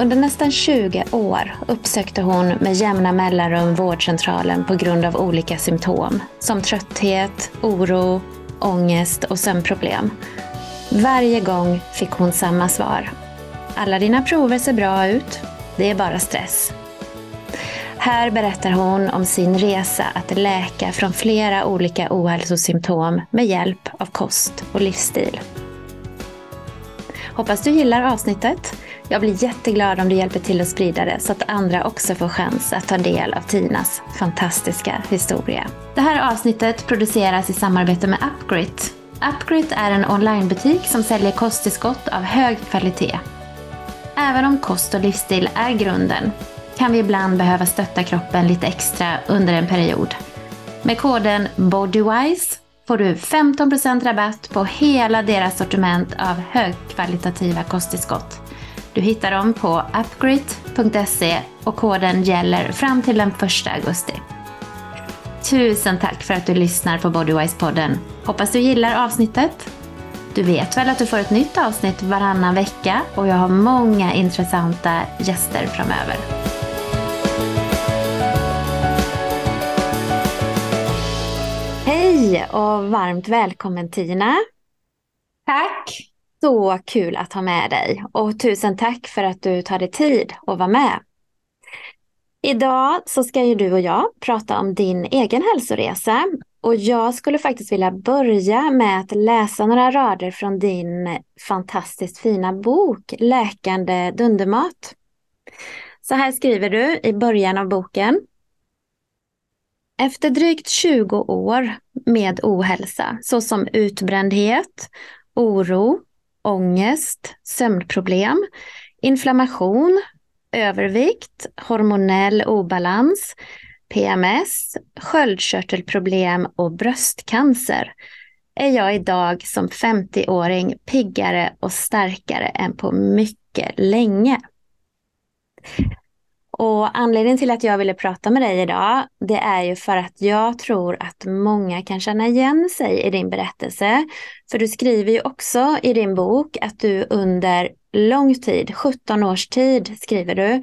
under nästan 20 år uppsökte hon med jämna mellanrum vårdcentralen på grund av olika symptom som trötthet, oro, ångest och sömnproblem. Varje gång fick hon samma svar. Alla dina prover ser bra ut. Det är bara stress. Här berättar hon om sin resa att läka från flera olika ohälsosymptom med hjälp av kost och livsstil. Hoppas du gillar avsnittet. Jag blir jätteglad om du hjälper till att sprida det så att andra också får chans att ta del av Tinas fantastiska historia. Det här avsnittet produceras i samarbete med Upgrit. Upgrit är en onlinebutik som säljer kosttillskott av hög kvalitet. Även om kost och livsstil är grunden kan vi ibland behöva stötta kroppen lite extra under en period. Med koden BODYWISE får du 15% rabatt på hela deras sortiment av högkvalitativa kosttillskott. Du hittar dem på upgrit.se och koden gäller fram till den 1 augusti. Tusen tack för att du lyssnar på Bodywise-podden. Hoppas du gillar avsnittet. Du vet väl att du får ett nytt avsnitt varannan vecka och jag har många intressanta gäster framöver. Hej och varmt välkommen Tina. Tack. Så kul att ha med dig och tusen tack för att du tar dig tid att vara med. Idag så ska ju du och jag prata om din egen hälsoresa och jag skulle faktiskt vilja börja med att läsa några rader från din fantastiskt fina bok Läkande dundermat. Så här skriver du i början av boken. Efter drygt 20 år med ohälsa såsom utbrändhet, oro, ångest, sömnproblem, inflammation, övervikt, hormonell obalans, PMS, sköldkörtelproblem och bröstcancer är jag idag som 50-åring piggare och starkare än på mycket länge. Och anledningen till att jag ville prata med dig idag, det är ju för att jag tror att många kan känna igen sig i din berättelse. För du skriver ju också i din bok att du under lång tid, 17 års tid skriver du,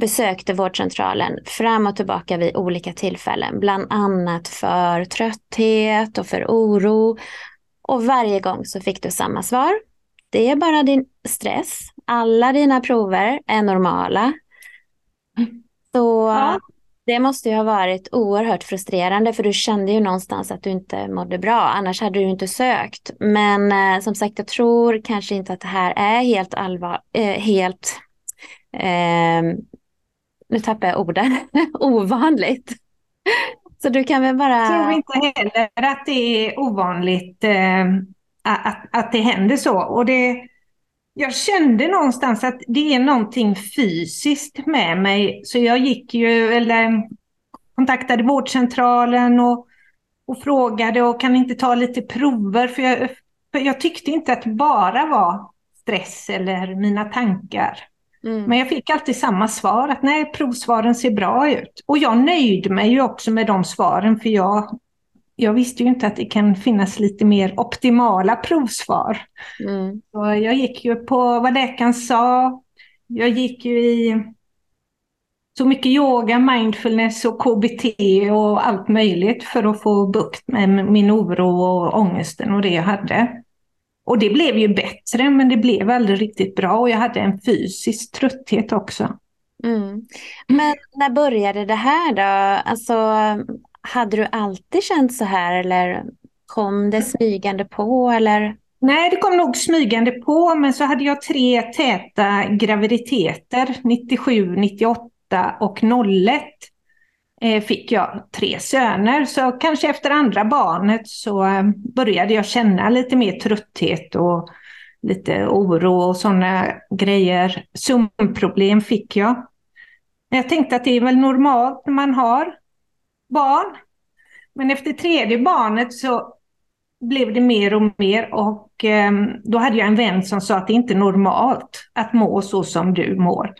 besökte vårdcentralen fram och tillbaka vid olika tillfällen, bland annat för trötthet och för oro. Och varje gång så fick du samma svar. Det är bara din stress. Alla dina prover är normala. Så ja. det måste ju ha varit oerhört frustrerande för du kände ju någonstans att du inte mådde bra. Annars hade du inte sökt. Men eh, som sagt, jag tror kanske inte att det här är helt allvar, eh, helt, eh, nu tappar jag orden, ovanligt. Så du kan väl bara... Jag tror inte heller att det är ovanligt eh, att, att det händer så. Och det jag kände någonstans att det är någonting fysiskt med mig. Så jag gick ju, eller kontaktade vårdcentralen och, och frågade och kan inte ta lite prover. För jag, för jag tyckte inte att det bara var stress eller mina tankar. Mm. Men jag fick alltid samma svar, att nej, provsvaren ser bra ut. Och jag nöjde mig ju också med de svaren, för jag jag visste ju inte att det kan finnas lite mer optimala provsvar. Mm. Så jag gick ju på vad läkaren sa. Jag gick ju i så mycket yoga, mindfulness och KBT och allt möjligt för att få bukt med min oro och ångesten och det jag hade. Och det blev ju bättre, men det blev aldrig riktigt bra och jag hade en fysisk trötthet också. Mm. Men när började det här då? Alltså, hade du alltid känt så här eller kom det smygande på? Eller? Nej, det kom nog smygande på, men så hade jag tre täta graviditeter, 97, 98 och 01 eh, fick jag tre söner. Så kanske efter andra barnet så eh, började jag känna lite mer trötthet och lite oro och sådana grejer. Sömnproblem fick jag. Jag tänkte att det är väl normalt när man har barn. Men efter tredje barnet så blev det mer och mer och eh, då hade jag en vän som sa att det inte är normalt att må så som du mår.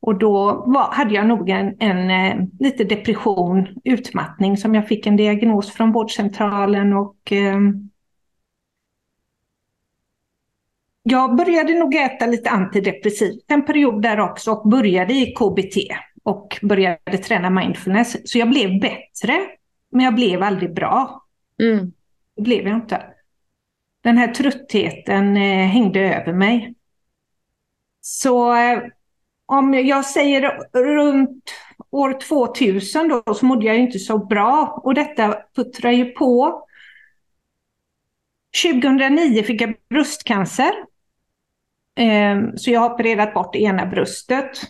Och då var, hade jag nog en, en, en, lite depression, utmattning som jag fick en diagnos från vårdcentralen och eh, jag började nog äta lite antidepressivt en period där också och började i KBT och började träna mindfulness. Så jag blev bättre, men jag blev aldrig bra. Mm. Det blev jag inte. Den här tröttheten eh, hängde över mig. Så eh, om jag säger runt år 2000 då, så mådde jag inte så bra. Och detta puttrar ju på. 2009 fick jag bröstcancer. Ehm, så jag har opererat bort ena bröstet.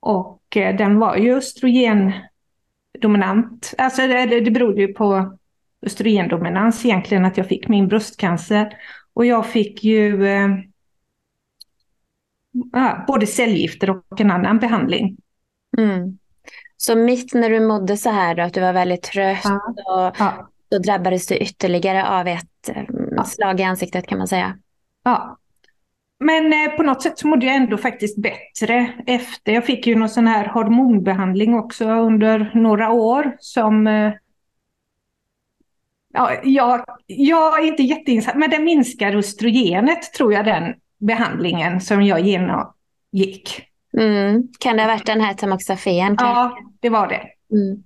Och eh, den var ju östrogendominant. Alltså det, det berodde ju på östrogendominans egentligen att jag fick min bröstcancer. Och jag fick ju eh, både cellgifter och en annan behandling. Mm. Så mitt när du mådde så här då, att du var väldigt trött ja. och ja. då drabbades du ytterligare av ett eh, ja. slag i ansiktet kan man säga. Ja. Men eh, på något sätt så mådde jag ändå faktiskt bättre efter. Jag fick ju någon sån här hormonbehandling också under några år som eh, Ja, jag, jag är inte jätteinsatt, men det minskar östrogenet tror jag den behandlingen som jag genomgick. Mm. Kan det ha varit den här tamoxifen? Ja, det var det. Mm.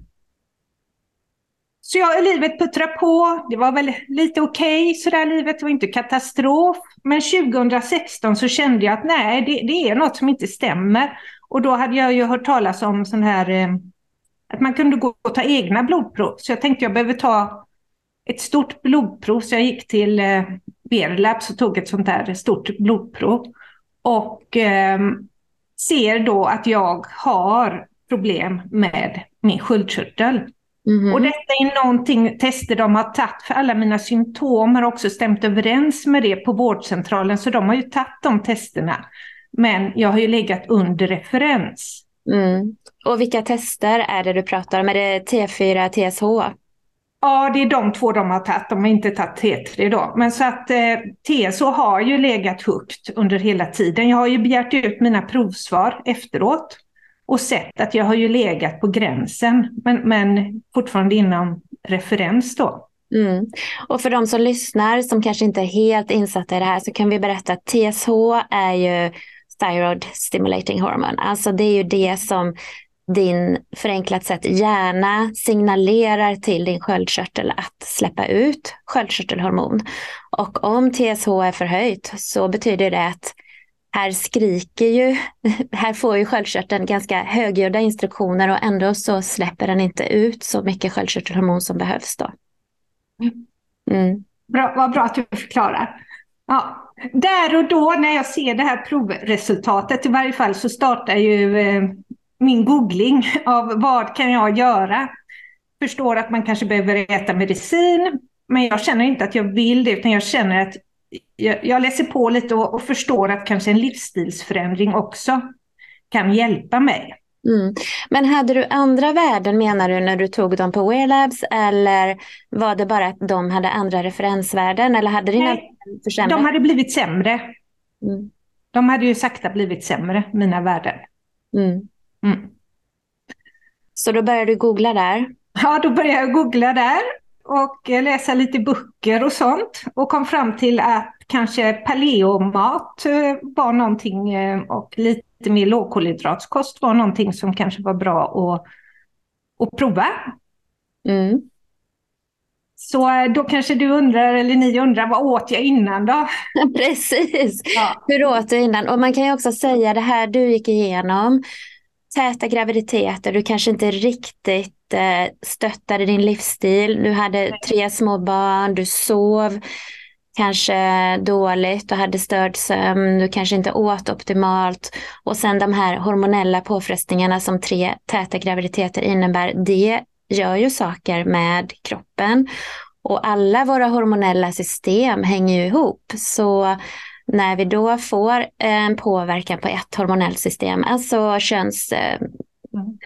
Så ja, livet puttrade på. Det var väl lite okej okay, sådär livet. Det var inte katastrof. Men 2016 så kände jag att nej, det, det, är något som inte stämmer. Och då hade jag ju hört talas om sån här eh, att man kunde gå och ta egna blodprov. Så jag tänkte jag behöver ta ett stort blodprov. Så jag gick till eh, Verlabs och tog ett sånt där stort blodprov. Och eh, ser då att jag har problem med min sköldkörtel. Mm. Och detta är någonting, tester de har tagit för alla mina symptom har också stämt överens med det på vårdcentralen. Så de har ju tagit de testerna. Men jag har ju legat under referens. Mm. Och vilka tester är det du pratar om? Är det T4, TSH? Ja, det är de två de har tagit. De har inte tagit T3 då. Men så att eh, TSO har ju legat högt under hela tiden. Jag har ju begärt ut mina provsvar efteråt och sett att jag har ju legat på gränsen, men, men fortfarande inom referens då. Mm. Och för de som lyssnar som kanske inte är helt insatta i det här så kan vi berätta att TSH är ju thyroid stimulating hormone. Alltså det är ju det som din, förenklat sett, hjärna signalerar till din sköldkörtel att släppa ut sköldkörtelhormon. Och om TSH är förhöjt så betyder det att här skriker ju, här får ju sköldkörteln ganska högljudda instruktioner och ändå så släpper den inte ut så mycket sköldkörtelhormon som behövs då. Mm. Bra, vad bra att du förklarar. Ja, där och då när jag ser det här provresultatet i varje fall så startar ju eh, min googling av vad kan jag göra. Förstår att man kanske behöver äta medicin, men jag känner inte att jag vill det, utan jag känner att jag, jag läser på lite och, och, förstår att kanske en livsstilsförändring också kan hjälpa mig. Mm. Men hade du andra värden menar du när du tog dem på Wear Labs eller var det bara att de hade andra referensvärden eller hade dina Nej, försämrat? De hade blivit sämre. Mm. De hade ju sakta blivit sämre, mina värden. Mm. Mm. Så då började du googla där? Ja, då började jag googla där och läsa lite böcker och sånt och kom fram till att kanske paleomat eh, var någonting eh, och lite mer lågkolhydratskost var någonting som kanske var bra att, att prova. Mm. Så eh, då kanske du undrar, eller ni undrar, vad åt jag innan då? Precis, ja. hur åt du innan? Och man kan ju också säga det här du gick igenom, täta graviditeter, du kanske inte riktigt stöttade din livsstil. Du hade tre små barn, du sov kanske dåligt, du hade störd sömn, du kanske inte åt optimalt. Och sen de här hormonella påfrestningarna som tre täta graviditeter innebär, det gör ju saker med kroppen. Och alla våra hormonella system hänger ju ihop. Så när vi då får en påverkan på ett hormonellt system, alltså könshormonerna mm.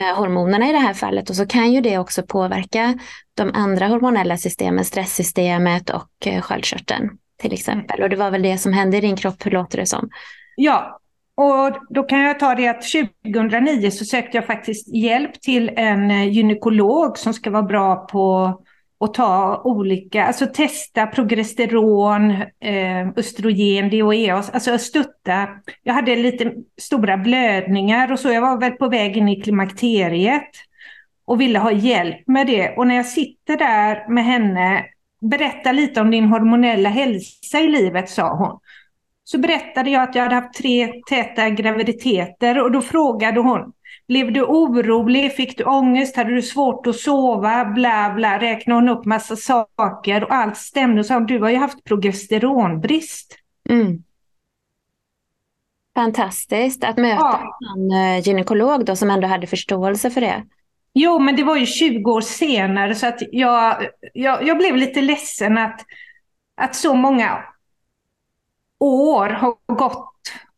i det här fallet, och så kan ju det också påverka de andra hormonella systemen, stresssystemet och eh, sköldkörteln till exempel. Och det var väl det som hände i din kropp, hur låter det som? Ja, och då kan jag ta det att 2009 så sökte jag faktiskt hjälp till en eh, gynekolog som ska vara bra på och ta olika, alltså testa progesteron, eh, östrogen, DHEAS, alltså stötta. Jag hade lite stora blödningar och så, jag var väl på väg in i klimakteriet och ville ha hjälp med det. Och när jag sitter där med henne, berätta lite om din hormonella hälsa i livet, sa hon. Så berättade jag att jag hade haft tre täta graviditeter och då frågade hon, blev du orolig? Fick du ångest? Hade du svårt att sova? Bla bla. Räknade hon upp massa saker och allt stämde. Och sa du har ju haft progesteronbrist. Mm. Fantastiskt att möta ja. en eh, gynekolog då som ändå hade förståelse för det. Jo, men det var ju 20 år senare så att jag, jag, jag blev lite ledsen att, att så många år har gått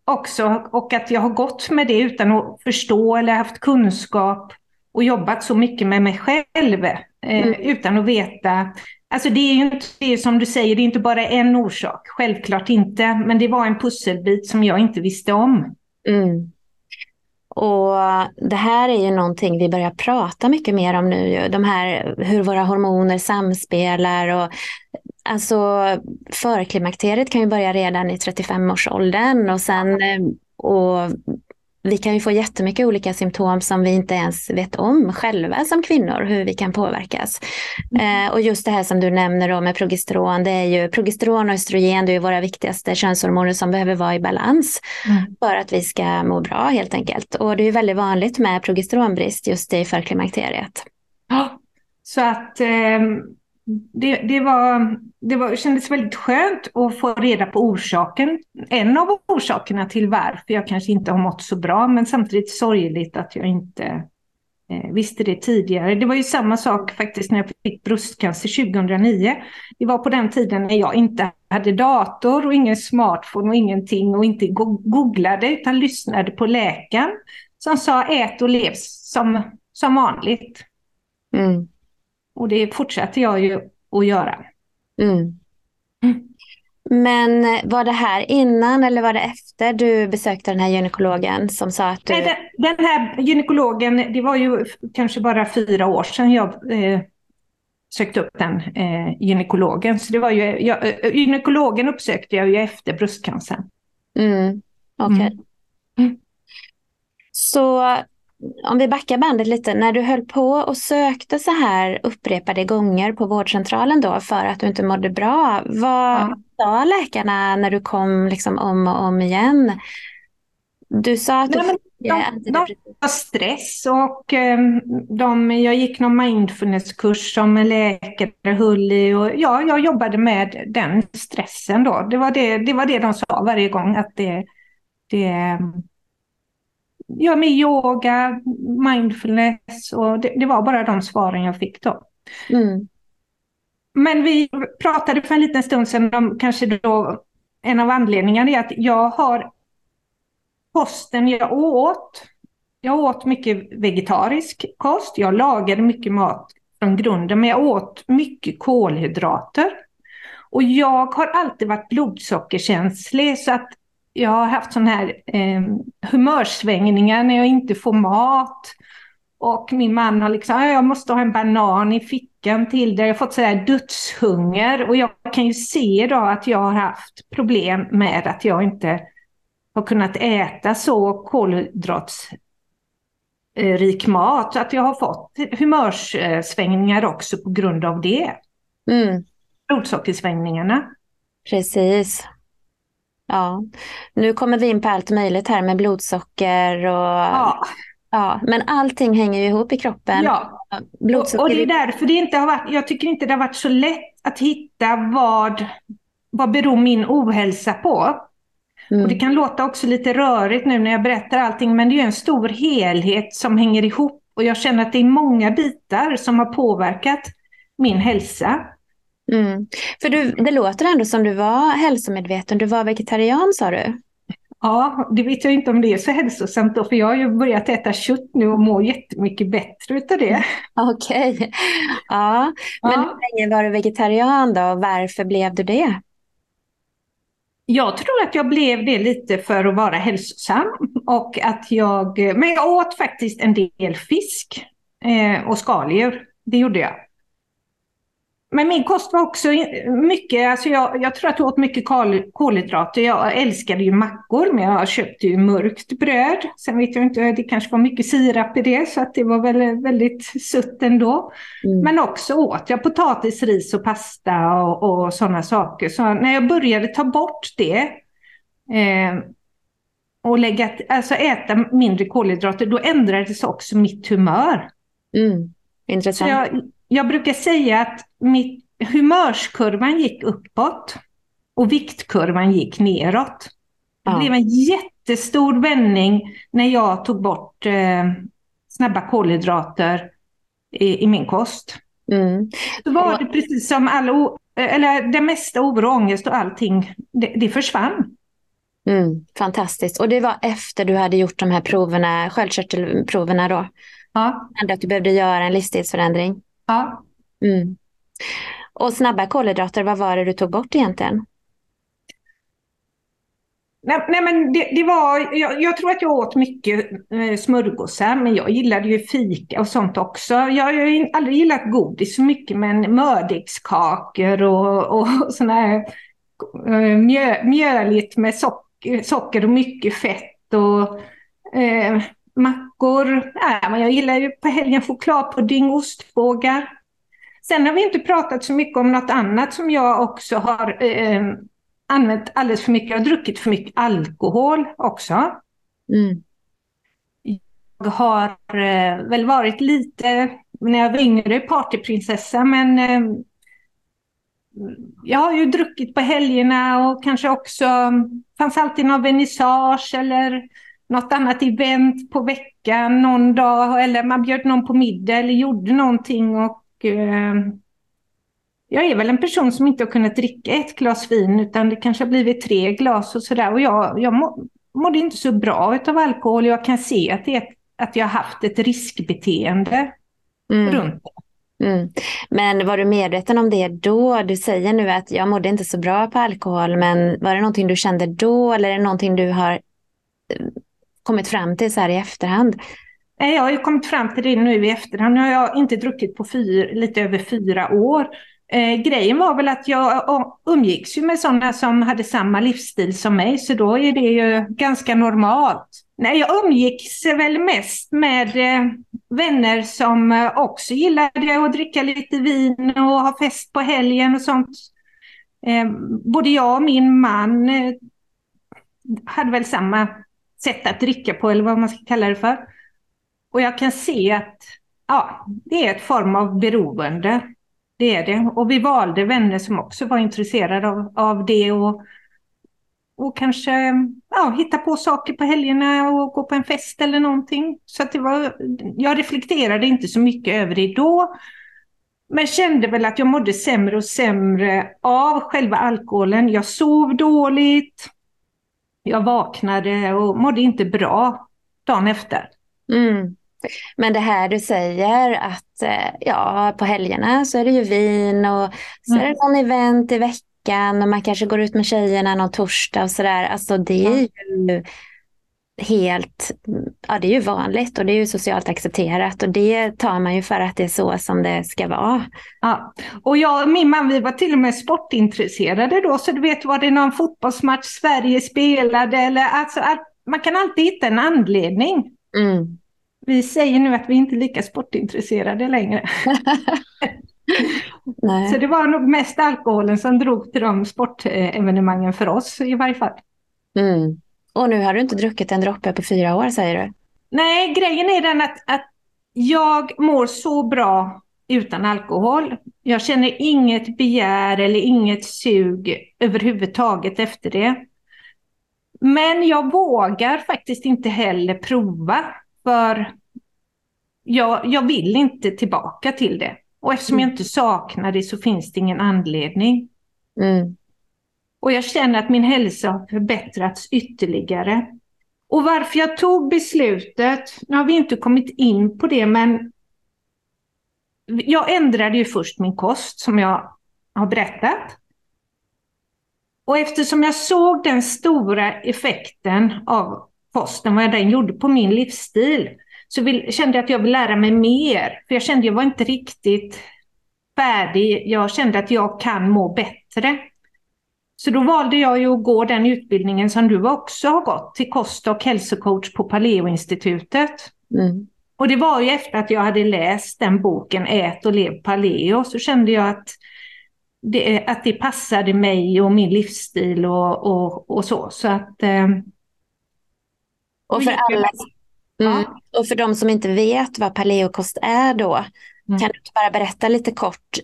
också och att jag har gått med det utan att förstå eller haft kunskap och jobbat så mycket med mig själv eh, mm. utan att veta. Alltså det är ju inte det som du säger, det är inte bara en orsak, självklart inte, men det var en pusselbit som jag inte visste om. Mm. Och det här är ju någonting vi börjar prata mycket mer om nu. De här, hur våra hormoner samspelar och Alltså förklimakteriet kan ju börja redan i 35-årsåldern och sen eh, och vi kan ju få jättemycket olika symptom som vi inte ens vet om själva som kvinnor, hur vi kan påverkas. Mm. Eh, och just det här som du nämner då med progesteron, det är ju progesteron och östrogen, det är våra viktigaste könshormoner som behöver vara i balans mm. för att vi ska må bra helt enkelt. Och det är väldigt vanligt med progesteronbrist just i förklimakteriet. Ja, så att eh, det, det, var, det var, kändes väldigt skönt att få reda på orsaken. En av orsakerna till varför jag kanske inte har mått så bra, men samtidigt sorgligt att jag inte eh, visste det tidigare. Det var ju samma sak faktiskt när jag fick bröstcancer 2009. Det var på den tiden när jag inte hade dator och ingen smartphone och ingenting och inte googlade utan lyssnade på läkaren som sa ät och lev som, som vanligt. Mm. Och det fortsätter jag ju att göra. Mm. Mm. Men var det här innan eller var det efter du besökte den här gynekologen som sa att du... Nej, den, den här gynekologen, det var ju kanske bara fyra år sedan jag eh, sökte upp den eh, gynekologen. Så det var ju, jag, eh, gynekologen uppsökte jag ju efter bröstcancern. Mm. Okej. Okay. Mm. Så om vi backar bandet lite, när du höll på och sökte så här upprepade gånger på vårdcentralen då för att du inte mådde bra, vad ja. sa läkarna när du kom liksom om och om igen? Du sa att du Nej, de, de var stress och um, de, jag gick någon mindfulnesskurs som läkare höll i och ja, jag jobbade med den stressen då. Det var det, det, var det de sa varje gång att det, det ja, med yoga, mindfulness och det, det, var bara de svaren jag fick då. Mm. Men vi pratade för en liten stund sedan om kanske då en av anledningarna är att jag har kosten jag åt. Jag åt mycket vegetarisk kost. Jag lagade mycket mat från grunden, men jag åt mycket kolhydrater. Och jag har alltid varit blodsockerkänslig så att jag har haft sådana här eh, humörsvängningar när jag inte får mat. Och min man har liksom, jag måste ha en banan i fickan till det. Jag har fått sådär dödshunger. Och jag kan ju se då att jag har haft problem med att jag inte har kunnat äta så kolhydratsrik mat. Att jag har fått humörsvängningar också på grund av det. Mm. Blodsockersvängningarna. Precis. Ja, nu kommer vi in på allt möjligt här med blodsocker och... Ja. Ja, men allting hänger ju ihop i kroppen. Ja, blodsocker... och, och det är därför det inte har varit, jag tycker inte det har varit så lätt att hitta vad, vad beror min ohälsa på. Mm. Och det kan låta också lite rörigt nu när jag berättar allting, men det är en stor helhet som hänger ihop. Och jag känner att det är många bitar som har påverkat min hälsa. Mm. För du, det låter ändå som du var hälsomedveten. Du var vegetarian sa du? Ja, det vet jag inte om det är så hälsosamt då, för jag har ju börjat äta kött nu och mår jättemycket bättre utav det. Okej. Okay. Ja, men ja. hur länge var du vegetarian då och varför blev du det? Jag tror att jag blev det lite för att vara hälsosam och att jag, men jag åt faktiskt en del fisk eh, och skaldjur. Det gjorde jag. Men min kost var också mycket, alltså jag, jag tror att jag åt mycket kolhydrater. Jag älskade ju mackor, men jag köpte ju mörkt bröd. Sen vet jag inte, det kanske var mycket sirap i det, så att det var väl väldigt sutt ändå. Mm. Men också åt jag potatis, ris och pasta och, och sådana saker. Så när jag började ta bort det eh, och lägga, alltså äta mindre kolhydrater, då ändrades också mitt humör. Mm. Intressant. Så jag, brukar säga att mitt, humörskurvan gick uppåt och viktkurvan gick neråt. Det ja. blev en jättestor vändning när jag tog bort eh, snabba kolhydrater i, i min kost. Mm. Då var det precis som all eller det mesta oro, ångest och allting, det, det försvann. Mm, fantastiskt. Och det var efter du hade gjort de här proverna, sköldkörtelproverna då? Ja. Att du behövde göra en livsstilsförändring? Ja. Mm. Och snabba kolhydrater, vad var det du tog bort egentligen? Nej, nej men det, det var, jag, jag, tror att jag åt mycket eh, smörgåsar, men jag gillade ju fika och sånt också. Jag, har aldrig gillat godis så mycket, men mördegskakor och, och sådana här eh, mjö, mjöligt med socker, socker och mycket fett och eh, mackor. Nej, men jag gillar ju på helgen chokladpudding, ostbågar. Sen har vi inte pratat så mycket om något annat som jag också har eh, använt alldeles för mycket. Jag har druckit för mycket alkohol också. Mm. Jag har eh, väl varit lite, när jag var yngre, partyprinsessa, men eh, jag har ju druckit på helgerna och kanske också, fanns alltid någon vernissage eller något annat event på veckan någon dag eller man bjöd någon på middag eller gjorde någonting och eh, jag är väl en person som inte har kunnat dricka ett glas vin utan det kanske har blivit tre glas och sådär och jag, jag må, mådde inte så bra av alkohol. Jag kan se att, det, att jag har haft ett riskbeteende mm. runt det. Mm. Men var du medveten om det då? Du säger nu att jag mådde inte så bra på alkohol, men var det någonting du kände då eller är det någonting du har kommit fram till så här i efterhand? Jag har ju kommit fram till det nu i efterhand. Nu har jag inte druckit på fyr, lite över fyra år. Eh, grejen var väl att jag umgicks ju med sådana som hade samma livsstil som mig, så då är det ju ganska normalt. Nej, jag umgicks väl mest med eh, vänner som eh, också gillade att dricka lite vin och ha fest på helgen och sånt. Eh, både jag och min man eh, hade väl samma sätt att dricka på, eller vad man ska kalla det för. Och jag kan se att ja, det är ett form av beroende. Det är det. Och vi valde vänner som också var intresserade av, av det och, och kanske ja, hitta på saker på helgerna och gå på en fest eller någonting. Så att det var, jag reflekterade inte så mycket över det då. Men kände väl att jag mådde sämre och sämre av själva alkoholen. Jag sov dåligt. Jag vaknade och mådde inte bra dagen efter. Mm. Men det här du säger att eh, ja, på helgerna så är det ju vin och så mm. är det någon event i veckan och man kanske går ut med tjejerna någon torsdag och sådär. Alltså det är ju helt, ja det är ju vanligt och det är ju socialt accepterat och det tar man ju för att det är så som det ska vara. Ja, och jag och min man vi var till och med sportintresserade då så du vet var det någon fotbollsmatch Sverige spelade eller alltså man kan alltid hitta en anledning. Mm. Vi säger nu att vi inte är lika sportintresserade längre. Så det var nog mest alkoholen som drog till de sportevenemangen för oss i varje fall. Mm. Och nu har du inte druckit en droppe på fyra år säger du? Nej, grejen är den att, att jag mår så bra utan alkohol. Jag känner inget begär eller inget sug överhuvudtaget efter det. Men jag vågar faktiskt inte heller prova för jag, jag vill inte tillbaka till det. Och eftersom jag inte saknar det så finns det ingen anledning. Mm. Och jag känner att min hälsa har förbättrats ytterligare. Och varför jag tog beslutet, nu har vi inte kommit in på det, men jag ändrade ju först min kost som jag har berättat. Och eftersom jag såg den stora effekten av kosten, vad den gjorde på min livsstil, så vill, kände jag att jag vill lära mig mer. För jag kände att jag var inte riktigt färdig. Jag kände att jag kan må bättre. Så då valde jag ju att gå den utbildningen som du också har gått, till kost och hälsocoach på Paleoinstitutet. Mm. Och det var ju efter att jag hade läst den boken Ät och lev paleo så kände jag att det, att det passade mig och min livsstil och, och, och så. så att, eh, och för alla, mm, och för de som inte vet vad paleokost är då, mm. kan du bara berätta lite kort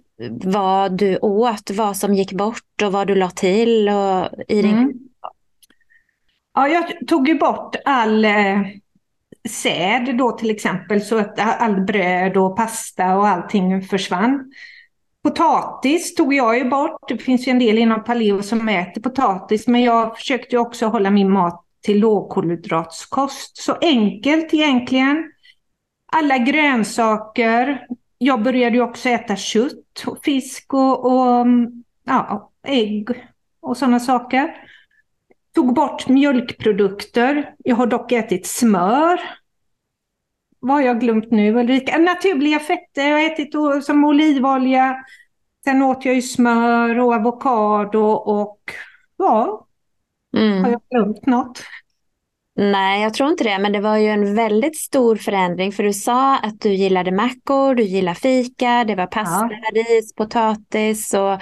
vad du åt, vad som gick bort och vad du la till och, i din... Mm. Ja, jag tog ju bort all eh, säd då till exempel, så att all bröd och pasta och allting försvann. Potatis tog jag ju bort. Det finns ju en del inom paleo som äter potatis, men jag försökte också hålla min mat till lågkolhydratskost. Så enkelt egentligen. Alla grönsaker. Jag började ju också äta kött, och fisk och, och ja, ägg och sådana saker. Tog bort mjölkprodukter. Jag har dock ätit smör. Vad har jag glömt nu Ulrika? Naturliga fetter. Jag har ätit som olivolja. Sen åt jag ju smör och avokado och ja, mm. har jag glömt något? Nej, jag tror inte det, men det var ju en väldigt stor förändring för du sa att du gillade mackor, du gillar fika, det var pasta, ja. ris, potatis och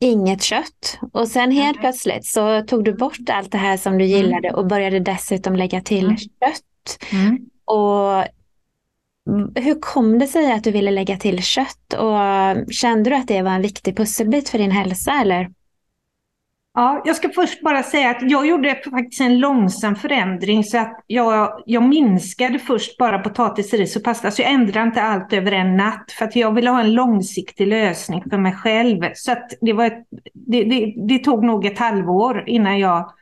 inget kött. Och sen helt mm. plötsligt så tog du bort allt det här som du mm. gillade och började dessutom lägga till mm. kött. Mm. Och hur kom det sig att du ville lägga till kött och kände du att det var en viktig pusselbit för din hälsa eller? Ja, jag ska först bara säga att jag gjorde faktiskt en långsam förändring så att jag, jag minskade först bara potatis, ris och pasta. Så jag ändrade inte allt över en natt för att jag ville ha en långsiktig lösning för mig själv. Så att det, var ett, det, det, det tog nog ett halvår innan jag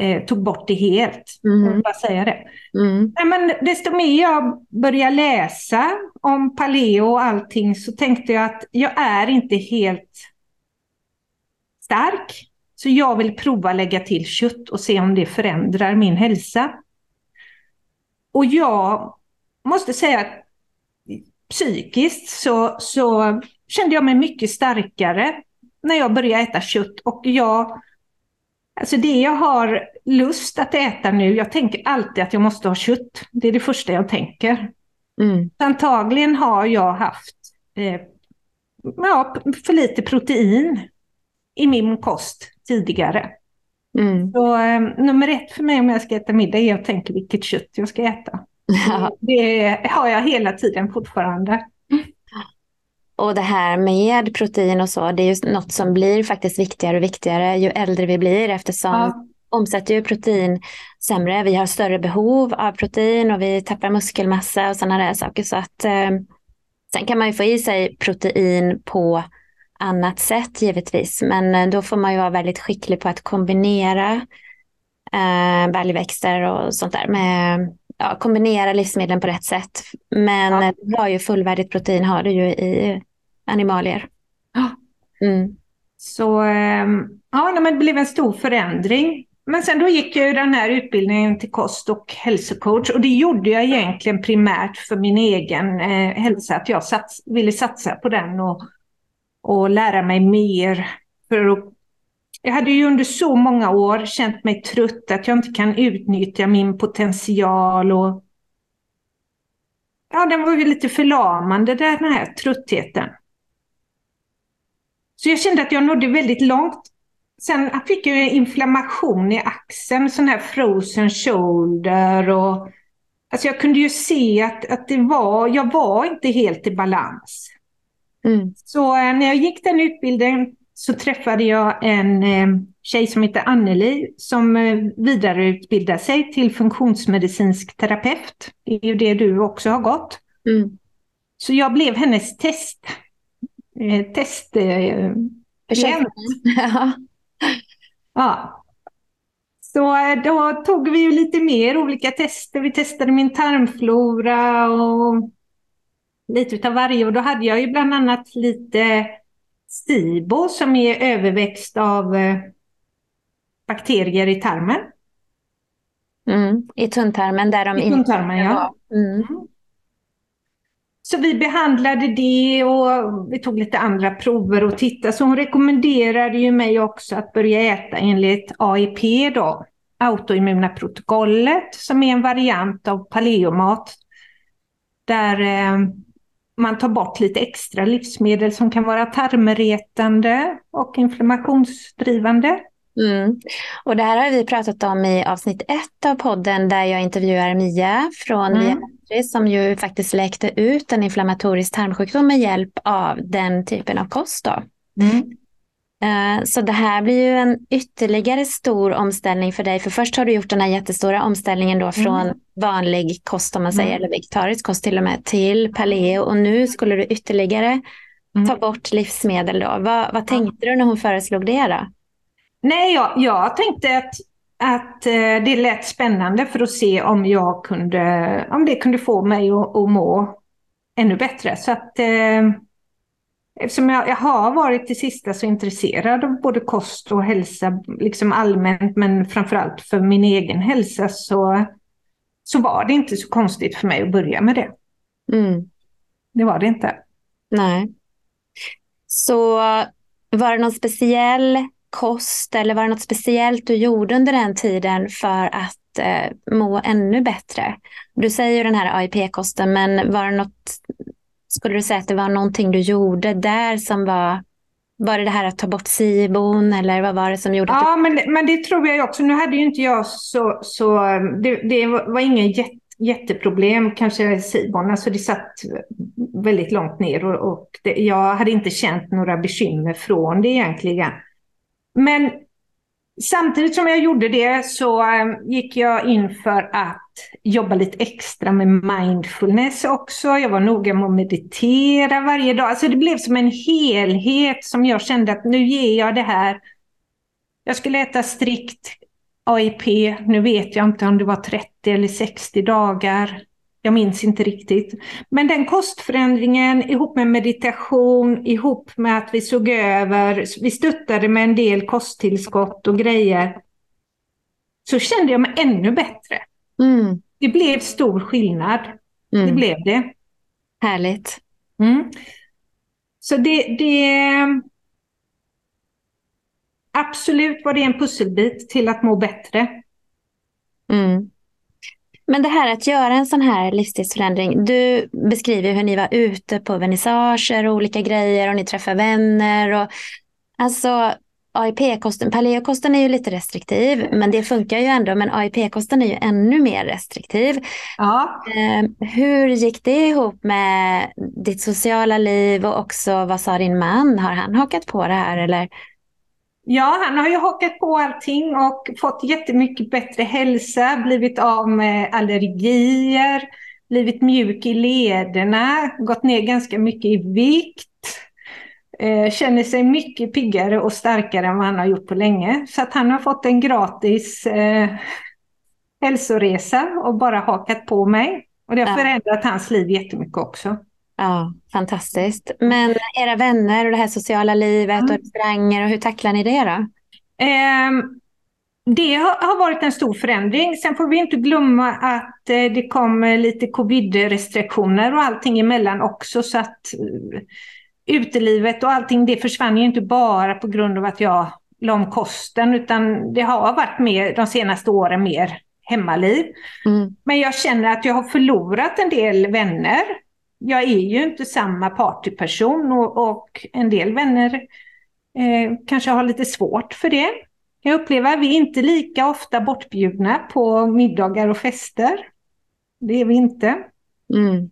eh, tog bort det helt. Mm. Bara säga det. Mm. Nej, men desto mer jag började läsa om paleo och allting så tänkte jag att jag är inte helt stark. Så jag vill prova lägga till kött och se om det förändrar min hälsa. Och jag måste säga att psykiskt så, så kände jag mig mycket starkare när jag började äta kött. Och jag, alltså det jag har lust att äta nu, jag tänker alltid att jag måste ha kött. Det är det första jag tänker. Mm. Antagligen har jag haft eh, ja, för lite protein i min kost tidigare. Mm. Så eh, nummer ett för mig om jag ska äta middag är att tänka vilket kött jag ska äta. Ja. Det har jag hela tiden fortfarande. Och det här med protein och så, det är ju något som blir faktiskt viktigare och viktigare ju äldre vi blir eftersom ja. omsätter ju protein sämre. Vi har större behov av protein och vi tappar muskelmassa och sådana där saker. Så att, eh, sen kan man ju få i sig protein på annat sätt givetvis. Men eh, då får man ju vara väldigt skicklig på att kombinera eh, baljväxter och sånt där. Med, ja, kombinera livsmedlen på rätt sätt. Men ja. du har ju fullvärdigt protein har du ju i animalier. Mm. Så ehm, ja, men det blev en stor förändring. Men sen då gick jag ju den här utbildningen till kost och hälsocoach och det gjorde jag egentligen primärt för min egen eh, hälsa, att jag sats, ville satsa på den och och lära mig mer. För jag hade ju under så många år känt mig trött, att jag inte kan utnyttja min potential. Och, ja, den var ju lite förlamande, den här tröttheten. Så jag kände att jag nådde väldigt långt. Sen fick jag inflammation i axeln, sån här frozen shoulder. Och, alltså jag kunde ju se att, att det var, jag var inte helt i balans. Mm. Så eh, när jag gick den utbildningen så träffade jag en eh, tjej som heter Anneli som eh, vidareutbildar sig till funktionsmedicinsk terapeut. Det är ju det du också har gått. Mm. Så jag blev hennes test, eh, test eh. Ja. Ja. Så då tog vi ju lite mer olika tester. Vi testade min tarmflora och lite utav varje. Och då hade jag ju bland annat lite STIBO som är överväxt av eh, bakterier i tarmen. Mm. I tunntarmen där de I tunntarmen, ja. Mm. Så vi behandlade det och vi tog lite andra prover och tittade. Så hon rekommenderade ju mig också att börja äta enligt AIP då, autoimmuna protokollet, som är en variant av paleomat. Där eh, man tar bort lite extra livsmedel som kan vara tarmretande och inflammationsdrivande. Mm. Och det här har vi pratat om i avsnitt ett av podden där jag intervjuar Mia från Mm. Viatri som ju faktiskt läkte ut en inflammatorisk tarmsjukdom med hjälp av den typen av kost. Då. Eh, Så det här blir ju en ytterligare stor omställning för dig. För först har du gjort den här jättestora omställningen då från vanlig kost om man säger, Mm. eller vegetarisk kost till och med, till paleo. Och nu skulle du ytterligare Mm. ta bort livsmedel då. Vad, vad tänkte du när hon föreslog det då? Nej, jag, jag tänkte att, att eh, det lät spännande för att se om jag kunde, om det kunde få mig att, att må ännu bättre. Så att eh, eftersom jag, jag har varit till sista så intresserad av både kost och hälsa, liksom allmänt, men framförallt för min egen hälsa så, så var det inte så konstigt för mig att börja med det. Mm. Det var det inte. Nej. Så var det någon speciell kost eller var det något speciellt du gjorde under den tiden för att eh, må ännu bättre? Du säger ju den här AIP-kosten, men var det något, skulle du säga att det var någonting du gjorde där som var, var det det här att ta bort SIBON eller vad var det som gjorde att Ja, men, men det tror jag också. Nu hade ju inte jag så... så det, det var ingen jätte, jätteproblem, kanske SIBON. Alltså det satt väldigt långt ner och, och det, jag hade inte känt några bekymmer från det egentligen. Men samtidigt som jag gjorde det så eh, gick jag in för att jobba lite extra med mindfulness också. Jag var noga med att meditera varje dag. Alltså det blev som en helhet som jag kände att nu ger jag det här. Jag skulle äta strikt AIP. Nu vet jag inte om det var 30 eller 60 dagar. Jag minns inte riktigt. Men den kostförändringen ihop med meditation, ihop med att vi såg över, vi stöttade med en del kosttillskott och grejer. Så kände jag mig ännu bättre. Mm, Det blev stor skillnad. Det mm, blev det. härligt. Mm. Så det, det... Absolut var det en pusselbit till att må bättre. Mm. Men det här att göra en sån här livsstilsförändring. Du beskriver hur ni var ute på vernissager och olika grejer och ni träffar vänner. Och, alltså AIP-kosten, paleokosten är ju lite restriktiv men det funkar ju ändå. Men AIP-kosten är ju ännu mer restriktiv. Ja. Eh, hur gick det ihop med ditt sociala liv och också vad sa din man? Har han hakat på det här eller? Ja, han har ju hakat på allting och fått jättemycket bättre hälsa, blivit av med allergier, blivit mjuk i lederna, gått ner ganska mycket i vikt. Eh, känner sig mycket piggare och starkare än vad han har gjort på länge. Så att han har fått en gratis eh, hälsoresa och bara hakat på mig. Och det har Ja. förändrat hans liv jättemycket också. Ja, fantastiskt. Men era vänner och det här sociala livet och Mm. restauranger och hur tacklar ni det då? Ehm, det har, varit en stor förändring. Sen får vi inte glömma att eh, det kom lite covid-restriktioner och allting emellan också. Så att eh, utelivet och allting det försvann ju inte bara på grund av att jag la om kosten utan det har varit mer de senaste åren mer hemmaliv. Mm. Men jag känner att jag har förlorat en del vänner. Jag är ju inte samma partyperson och, och en del vänner eh, kanske har lite svårt för det. Jag upplever att vi inte lika ofta bortbjudna på middagar och fester. Det är vi inte. Mm.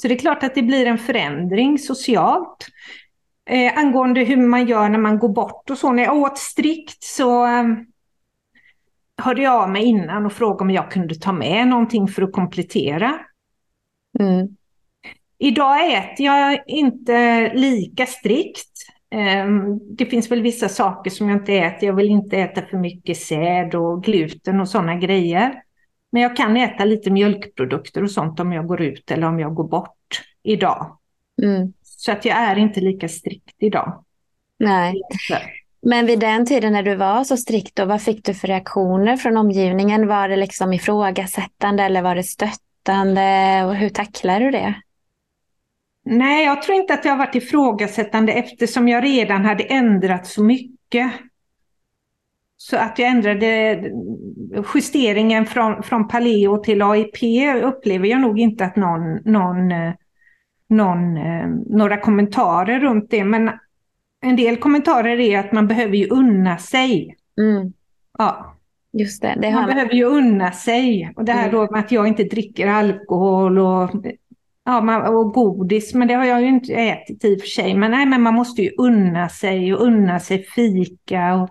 Så det är klart att det blir en förändring socialt. Eh, angående hur man gör när man går bort och så. När jag åt strikt så eh, hörde jag av mig innan och frågade om jag kunde ta med någonting för att komplettera. Mm. Idag äter jag inte lika strikt. Ehm, det finns väl vissa saker som jag inte äter. Jag vill inte äta för mycket säd och gluten och sådana grejer. Men jag kan äta lite mjölkprodukter och sånt om jag går ut eller om jag går bort idag. Mm. Så att jag är inte lika strikt idag. Nej. Men vid den tiden när du var så strikt, då, vad fick du för reaktioner från omgivningen? Var det liksom ifrågasättande eller var det stöttande? Och hur tacklade du det? Nej, jag tror inte att det har varit ifrågasättande eftersom jag redan hade ändrat så mycket. Så att jag ändrade justeringen från, från paleo till AIP upplever jag nog inte att någon, någon, någon, några kommentarer runt det. Men en del kommentarer är att man behöver ju unna sig. Mm. Ja. Just det, det man, man behöver ju unna sig. Och det här mm. då med att jag inte dricker alkohol och Ja, man, och godis, men det har jag ju inte ätit i och för sig. Men nej, men man måste ju unna sig och unna sig fika. Och...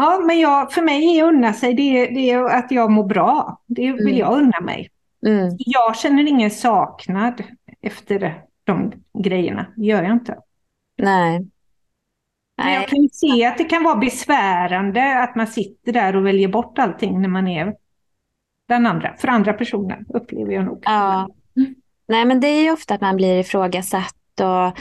Ja, men jag, för mig är unna sig, det, det är att jag mår bra. Det vill mm. jag unna mig. Mm. Jag känner ingen saknad efter de grejerna. Det gör jag inte. Nej. Men jag kan se att det kan vara besvärande att man sitter där och väljer bort allting när man är den andra, för andra personer upplever jag nog. Ja. Nej men det är ju ofta att man blir ifrågasatt och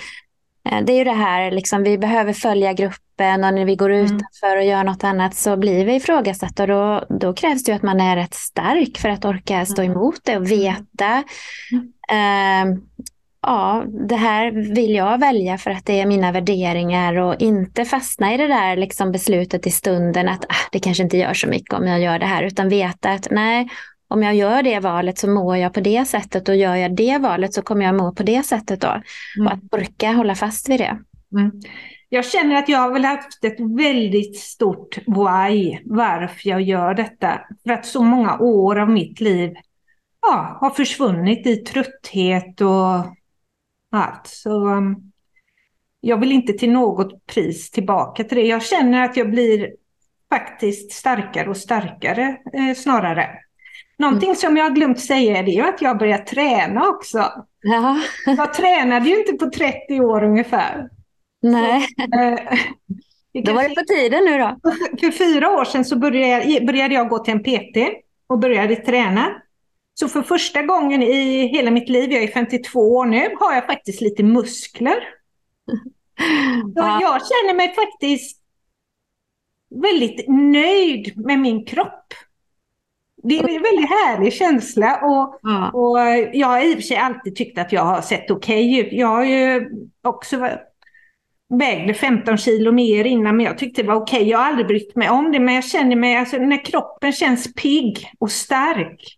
det är ju det här, liksom, vi behöver följa gruppen och när vi går mm. utanför och gör något annat så blir vi ifrågasatta och då, då krävs det ju att man är rätt stark för att orka stå mm. emot det och veta. Mm. Eh, ja, det här vill jag välja för att det är mina värderingar och inte fastna i det där liksom beslutet i stunden att ah, det kanske inte gör så mycket om jag gör det här, utan veta att nej, om jag gör det valet så mår jag på det sättet och gör jag det valet så kommer jag må på det sättet då. Mm. Och att orka hålla fast vid det. Mm. Jag känner att jag har väl haft ett väldigt stort why varför jag gör detta. För att så många år av mitt liv ja, har försvunnit i trötthet och allt. Så um, jag vill inte till något pris tillbaka till det. Jag känner att jag blir faktiskt starkare och starkare eh, snarare. Någonting mm. som jag har glömt säga är det att jag börjat träna också. Ja. jag tränade ju inte på 30 år ungefär. Nej. Så, eh, då var det på tiden nu då. För fyra år sedan så började, började jag gå till en PT och började träna. Så för första gången i hela mitt liv, jag är 52 år nu, har jag faktiskt lite muskler. Ja. Jag känner mig faktiskt väldigt nöjd med min kropp. Det är en väldigt härlig känsla och, ja. och jag har i och för sig alltid tyckt att jag har sett okej okay ut. Jag har ju också vägde 15 kilo mer innan men jag tyckte det var okej. Okay. Jag har aldrig brytt mig om det men jag känner mig, alltså när kroppen känns pigg och stark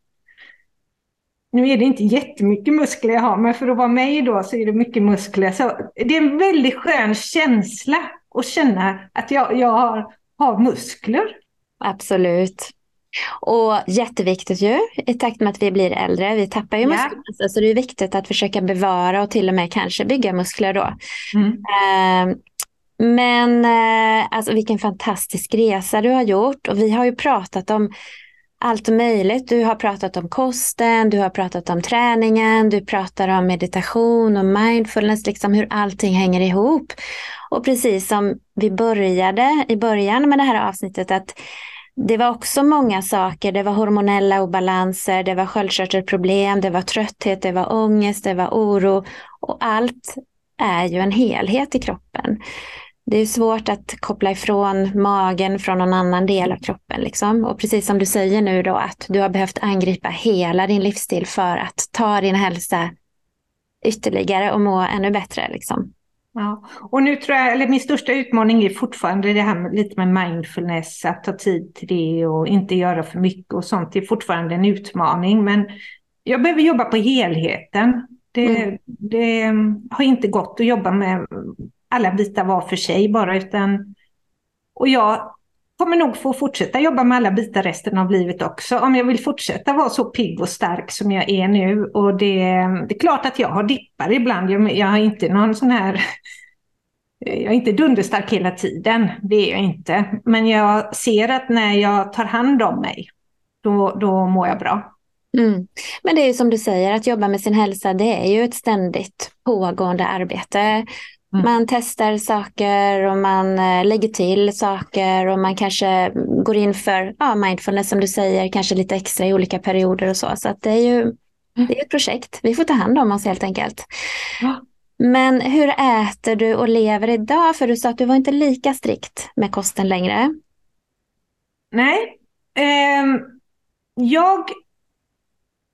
nu är det inte jättemycket muskler jag har, men för att vara mig då så är det mycket muskler. Så det är en väldigt skön känsla att känna att jag, jag har, har muskler. Absolut. Och jätteviktigt ju, i takt med att vi blir äldre, vi tappar ju muskler, ja. så det är viktigt att försöka bevara och till och med kanske bygga muskler då. Mm. Uh, men uh, alltså vilken fantastisk resa du har gjort och vi har ju pratat om allt möjligt. Du har pratat om kosten, du har pratat om träningen, du pratar om meditation och mindfulness, liksom hur allting hänger ihop. Och precis som vi började i början med det här avsnittet, att det var också många saker. Det var hormonella obalanser, det var sköldkörtelproblem, det var trötthet, det var ångest, det var oro. Och allt är ju en helhet i kroppen det är svårt att koppla ifrån magen från någon annan del av kroppen. Liksom. Och precis som du säger nu då att du har behövt angripa hela din livsstil för att ta din hälsa ytterligare och må ännu bättre. Liksom. Ja. Och nu tror jag, eller min största utmaning är fortfarande det här med, lite med mindfulness, att ta tid till det och inte göra för mycket och sånt. Det är fortfarande en utmaning, men jag behöver jobba på helheten. Det, mm. det har inte gått att jobba med alla bitar var för sig bara, utan... Och jag kommer nog få fortsätta jobba med alla bitar resten av livet också. Om jag vill fortsätta vara så pigg och stark som jag är nu. Och det, det är klart att jag har dippar ibland. Jag, jag har inte någon sån här... Jag är inte dunderstark hela tiden, det är jag inte. Men jag ser att när jag tar hand om mig, då, då mår jag bra. Mm. Men det är ju som du säger, att jobba med sin hälsa det är ju ett ständigt pågående arbete. Mm. Man testar saker och man eh, lägger till saker och man kanske går in för ja, mindfulness som du säger, kanske lite extra i olika perioder och så. Så det är ju mm. det är ett projekt. Vi får ta hand om oss helt enkelt. Ja. Men hur äter du och lever idag? För du sa att du var inte lika strikt med kosten längre. Nej. Eh, jag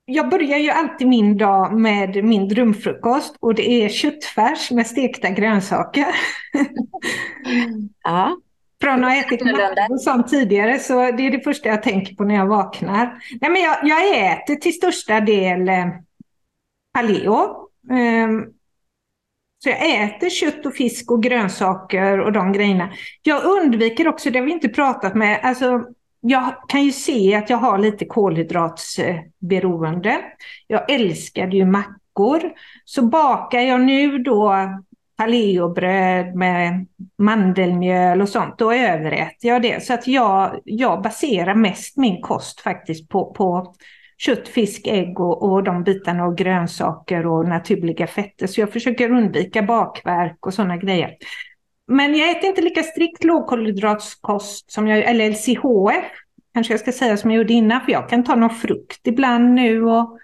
jag börjar ju alltid min dag med min drömfrukost och det är köttfärs med stekta grönsaker. ja. Från att ha ätit och sånt tidigare så det är det första jag tänker på när jag vaknar. Nej, men jag, jag äter till största del eh, paleo. Um, så jag äter kött och fisk och grönsaker och de grejerna. Jag undviker också, det har vi inte pratat med, alltså jag kan ju se att jag har lite kolhydratsberoende. Jag älskade ju mackor. Så bakar jag nu då paleobröd med mandelmjöl och sånt, då överäter jag det. Så att jag, jag baserar mest min kost faktiskt på, på kött, fisk, ägg och, och de bitarna och grönsaker och naturliga fetter. Så jag försöker undvika bakverk och sådana grejer. Men jag äter inte lika strikt lågkolhydratskost som jag, eller LCHF kanske jag ska säga som jag gjorde innan, för jag kan ta någon frukt ibland nu och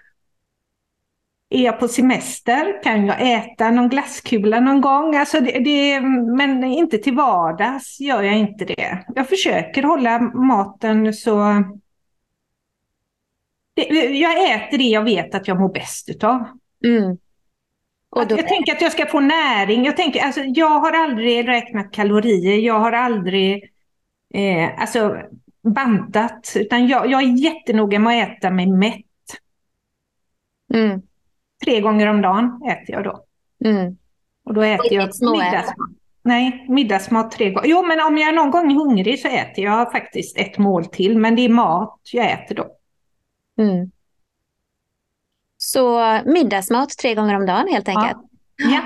är jag på semester kan jag äta någon glasskula någon gång. Alltså det, det, men inte till vardags gör jag inte det. Jag försöker hålla maten så... Det, jag äter det jag vet att jag mår bäst utav. Mm. Och då... Jag tänker att jag ska få näring. Jag, tänker, alltså, jag har aldrig räknat kalorier. Jag har aldrig eh, alltså, bantat. Utan jag, jag är jättenoga med att äta mig mätt. Mm. Tre gånger om dagen äter jag då. Mm. Och då äter jag middagsmat. Nej, middagsmat tre gånger. Jo, men om jag någon gång är hungrig så äter jag faktiskt ett mål till. Men det är mat jag äter då. Mm. Så middagsmat tre gånger om dagen helt enkelt? Ja. ja.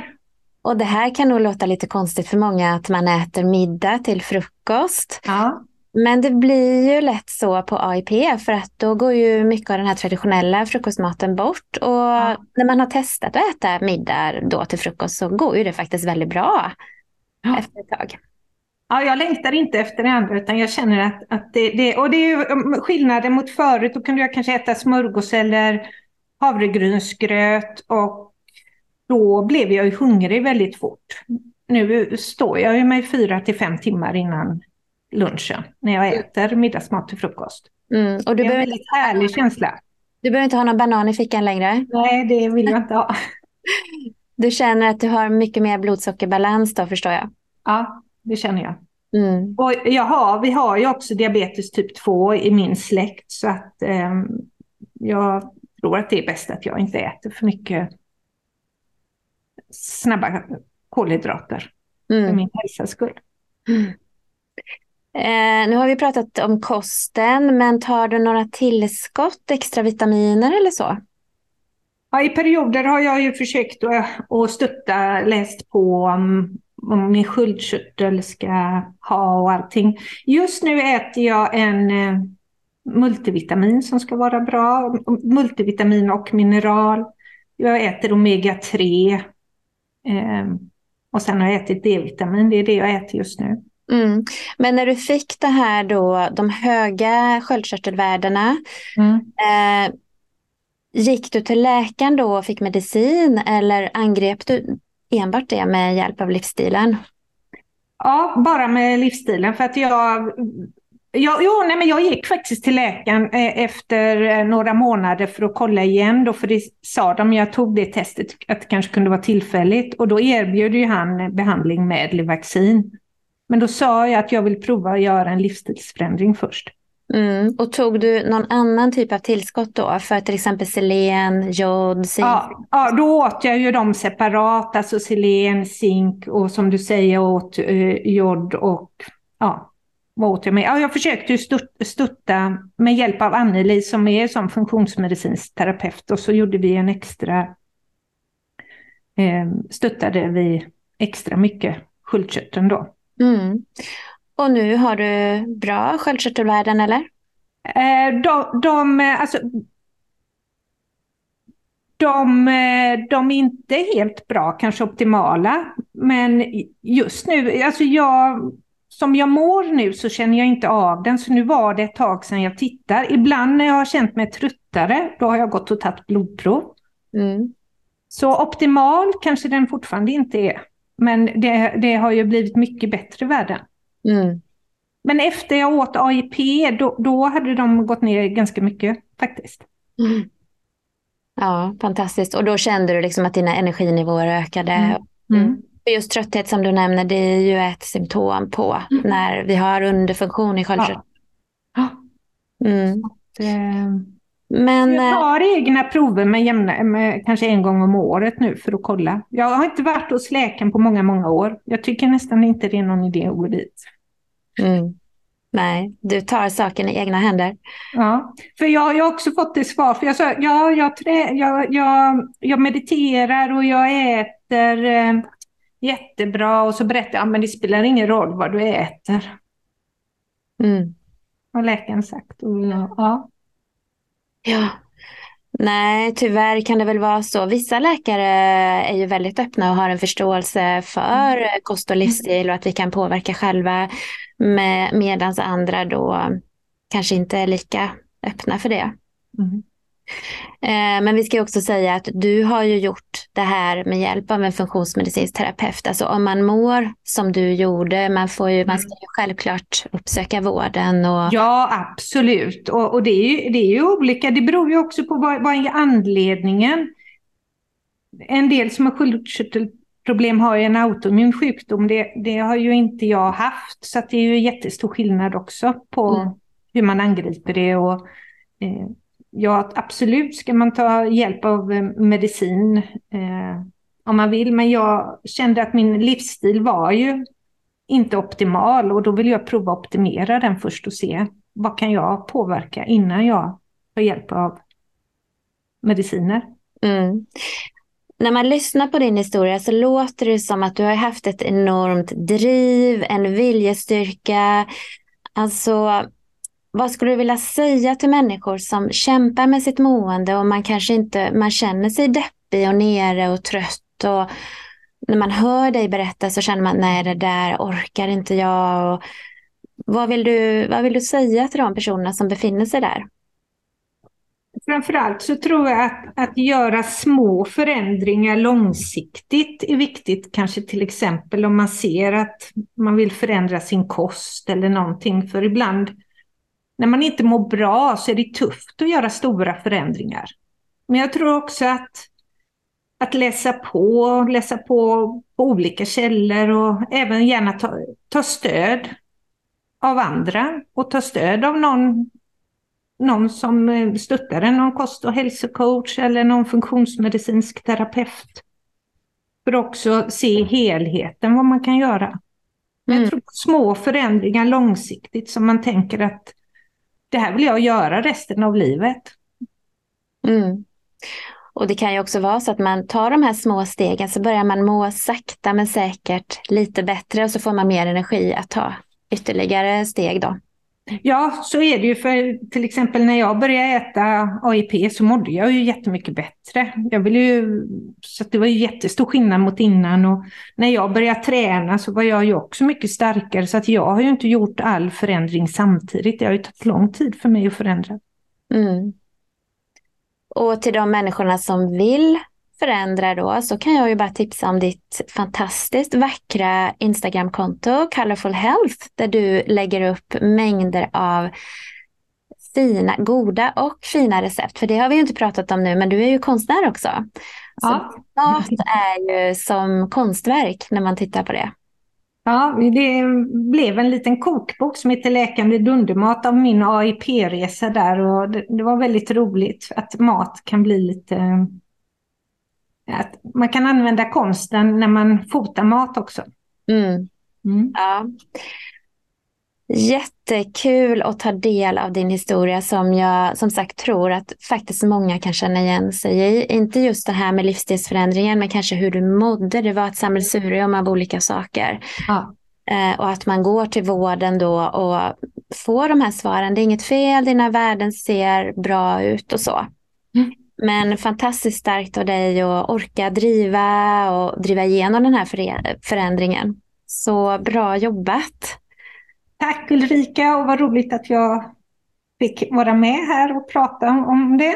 Och det här kan nog låta lite konstigt för många att man äter middag till frukost. Ja. Men det blir ju lätt så på AIP för att då går ju mycket av den här traditionella frukostmaten bort. Och ja. när man har testat att äta middag då till frukost så går ju det faktiskt väldigt bra ja. efter ett tag. Ja, jag längtar inte efter det andra utan jag känner att, att det, det, och det är ju um, skillnaden mot förut. Då kunde jag kanske äta smörgås eller havregrynsgröt och då blev jag ju hungrig väldigt fort. Nu står jag ju mig fyra till fem timmar innan lunchen när jag mm. äter middagsmat till frukost. Mm. Och du det är en väldigt inte... härlig känsla. Du behöver inte ha någon banan i fickan längre? Nej, det vill jag inte ha. Du känner att du har mycket mer blodsockerbalans då, förstår jag? Ja, det känner jag. Mm. Och jag har, vi har ju också diabetes typ 2 i min släkt, så att eh, jag tror att det är bäst att jag inte äter för mycket snabba kolhydrater mm. för min hälsas skull. Mm. Eh, nu har vi pratat om kosten, men tar du några tillskott, extra vitaminer eller så? Ja, I perioder har jag ju försökt att, stötta, läst på om, om min sköldkörtel ska ha och allting. Just nu äter jag en eh, multivitamin som ska vara bra, multivitamin och mineral. Jag äter omega-3 eh, och sen har jag ätit D-vitamin, det är det jag äter just nu. Mm. Men när du fick det här då, de höga sköldkörtelvärdena, mm. eh, gick du till läkaren då och fick medicin eller angrep du enbart det med hjälp av livsstilen? Ja, bara med livsstilen för att jag Ja, jo, nej, men jag gick faktiskt till läkaren eh, efter eh, några månader för att kolla igen. Då, för det sa de, jag tog det testet, att det kanske kunde vara tillfälligt. Och då erbjöd ju han behandling med Livaxin. Men då sa jag att jag vill prova att göra en livsstilsförändring först. Mm. Och tog du någon annan typ av tillskott då? För till exempel selen, jod, zink? Ja, ja, då åt jag ju dem separat, alltså selen, zink och som du säger åt eh, jod och ja, jag med? Ja, jag försökte ju stötta med hjälp av Anneli som är som funktionsmedicinsk terapeut och så gjorde vi en extra, eh, stöttade vi extra mycket sköldkörteln då. Mm. Och nu har du bra sköldkörtelvärden eller? Eh, de, de, alltså, de, de är inte helt bra, kanske optimala. Men just nu, alltså jag, som jag mår nu så känner jag inte av den. Så nu var det ett tag sedan jag tittar. Ibland när jag har känt mig tröttare, då har jag gått och tagit blodprov. Mm. Så optimal kanske den fortfarande inte är. Men det, det har ju blivit mycket bättre värden. Mm. Men efter jag åt AIP, då, då hade de gått ner ganska mycket faktiskt. Mm. Ja, fantastiskt. Och då kände du liksom att dina energinivåer ökade? Mm. Just trötthet som du nämner, det är ju ett symptom på mm. när vi har underfunktion i sköldkörteln. Ja. Mm. Men, jag eh, tar egna prover med, jämna, med kanske en gång om året nu för att kolla. Jag har inte varit hos läkaren på många, många år. Jag tycker nästan inte det är någon idé att gå dit. Mm. Nej, du tar saken i egna händer. Ja, för jag, jag har också fått det svar. För jag sa, ja, jag, trä, jag, jag, jag mediterar och jag äter eh, jättebra. Och så berättar jag, men det spelar ingen roll vad du äter. Mm. Har läkaren sagt. Och, ja. ja. Nej, tyvärr kan det väl vara så. Vissa läkare är ju väldigt öppna och har en förståelse för mm. kost och livsstil och att vi kan påverka själva. Med, medans andra då kanske inte är lika öppna för det. Mm. Eh, men vi ska också säga att du har ju gjort det här med hjälp av en funktionsmedicinsk terapeut. Alltså om man mår som du gjorde, man, får ju, man ska ju självklart uppsöka vården. Och... Ja, absolut. Och, och det, är ju, det är ju olika. Det beror ju också på vad, vad är anledningen. En del som har sköldkörtelproblem har ju en autoimmun sjukdom. Det, det, har ju inte jag haft. Så det är ju jättestor skillnad också på mm. hur man angriper det. Och, eh, ja, absolut ska man ta hjälp av eh, medicin eh, om man vill, men jag kände att min livsstil var ju inte optimal och då vill jag prova att optimera den först och se vad kan jag påverka innan jag tar hjälp av mediciner. Mm. När man lyssnar på din historia så låter det som att du har haft ett enormt driv, en viljestyrka. Alltså vad skulle du vilja säga till människor som kämpar med sitt mående och man kanske inte, man känner sig deppig och nere och trött och när man hör dig berätta så känner man nej det där orkar inte jag. Och vad, vill du, vad vill du säga till de personerna som befinner sig där? Framförallt så tror jag att, att göra små förändringar långsiktigt är viktigt. Kanske till exempel om man ser att man vill förändra sin kost eller någonting. För ibland när man inte mår bra så är det tufft att göra stora förändringar. Men jag tror också att, att läsa på, läsa på, på olika källor och även gärna ta, ta stöd av andra och ta stöd av någon, någon som eh, stöttar en, någon kost och hälsocoach eller någon funktionsmedicinsk terapeut. För att också se helheten, vad man kan göra. Mm. Jag tror på små förändringar långsiktigt som man tänker att det här vill jag göra resten av livet. Mm. Och det kan ju också vara så att man tar de här små stegen så börjar man må sakta men säkert lite bättre och så får man mer energi att ta ytterligare steg då. Ja, så är det ju. För till exempel när jag började äta AIP så mådde jag ju jättemycket bättre. Jag ville ju, så det var ju jättestor skillnad mot innan. Och när jag började träna så var jag ju också mycket starkare. Så att jag har ju inte gjort all förändring samtidigt. Det har ju tagit lång tid för mig att förändra. Mm. Och till de människorna som vill förändra då så kan jag ju bara tipsa om ditt fantastiskt vackra Instagramkonto Colorful Health där du lägger upp mängder av fina, goda och fina recept. För det har vi ju inte pratat om nu, men du är ju konstnär också. Ja. Så mat är ju som konstverk när man tittar på det. Ja, det blev en liten kokbok som heter Läkande dundermat av min AIP-resa där och det, det var väldigt roligt att mat kan bli lite att man kan använda konsten när man fotar mat också. Mm. Mm. Ja. Jättekul att ta del av din historia som jag som sagt tror att faktiskt många kan känna igen sig i. Inte just det här med livsstilsförändringen men kanske hur du mådde. Det var ett sammelsurium av olika saker. Ja. Eh, och att man går till vården då och får de här svaren. Det är inget fel, dina värden ser bra ut och så. Mm. Men fantastiskt starkt av dig att orka driva och driva igenom den här förändringen. Så bra jobbat! Tack Ulrika och vad roligt att jag fick vara med här och prata om det.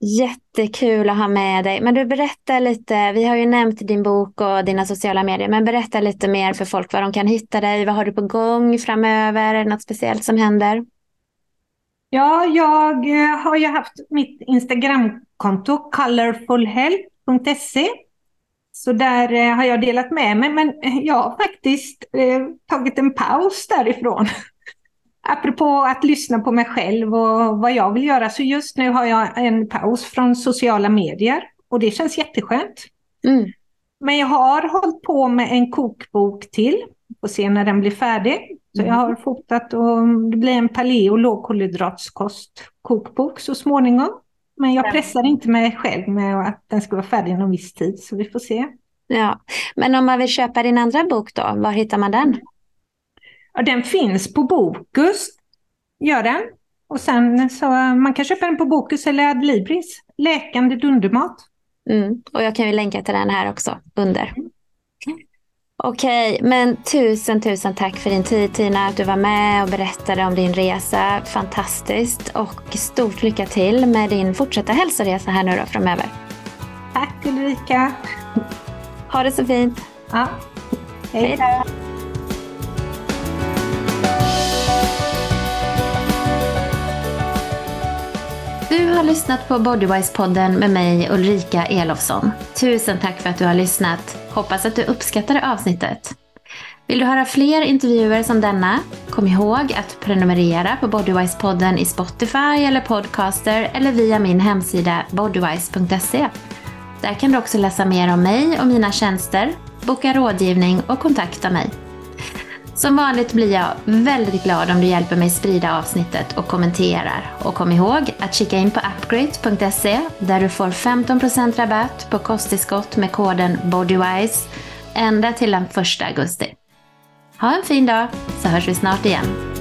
Jättekul att ha med dig. Men du berättar lite, vi har ju nämnt din bok och dina sociala medier, men berätta lite mer för folk var de kan hitta dig. Vad har du på gång framöver? Är det något speciellt som händer? Ja, jag eh, har ju haft mitt Instagramkonto colorfulhealth.se. Så där eh, har jag delat med mig, men jag har faktiskt eh, tagit en paus därifrån. Apropå att lyssna på mig själv och vad jag vill göra, så just nu har jag en paus från sociala medier och det känns jätteskönt. Mm. Men jag har hållit på med en kokbok till, får se när den blir färdig. Så jag har fotat och det blir en paleo lågkolhydratskost kokbok så småningom. Men jag pressar inte mig själv med att den ska vara färdig inom viss tid, så vi får se. Ja, Men om man vill köpa din andra bok då, var hittar man den? Ja, den finns på Bokus, gör den. Och sen så man kan köpa den på Bokus eller Adlibris, Läkande dundermat. Mm. Och jag kan ju länka till den här också under. Okej, men tusen, tusen tack för din tid Tina, att du var med och berättade om din resa. Fantastiskt och stort lycka till med din fortsatta hälsoresa här nu då framöver. Tack Ulrika. Ha det så fint. Ja, hej då. Du har lyssnat på Bodywise-podden med mig Ulrika Elofsson. Tusen tack för att du har lyssnat. Hoppas att du uppskattade avsnittet. Vill du höra fler intervjuer som denna? Kom ihåg att prenumerera på Bodywise-podden i Spotify eller Podcaster eller via min hemsida bodywise.se. Där kan du också läsa mer om mig och mina tjänster, boka rådgivning och kontakta mig. Som vanligt blir jag väldigt glad om du hjälper mig sprida avsnittet och kommenterar. Och kom ihåg att kika in på upgrade.se där du får 15% rabatt på kosttillskott med koden BODYWISE ända till den 1 augusti. Ha en fin dag så hörs vi snart igen.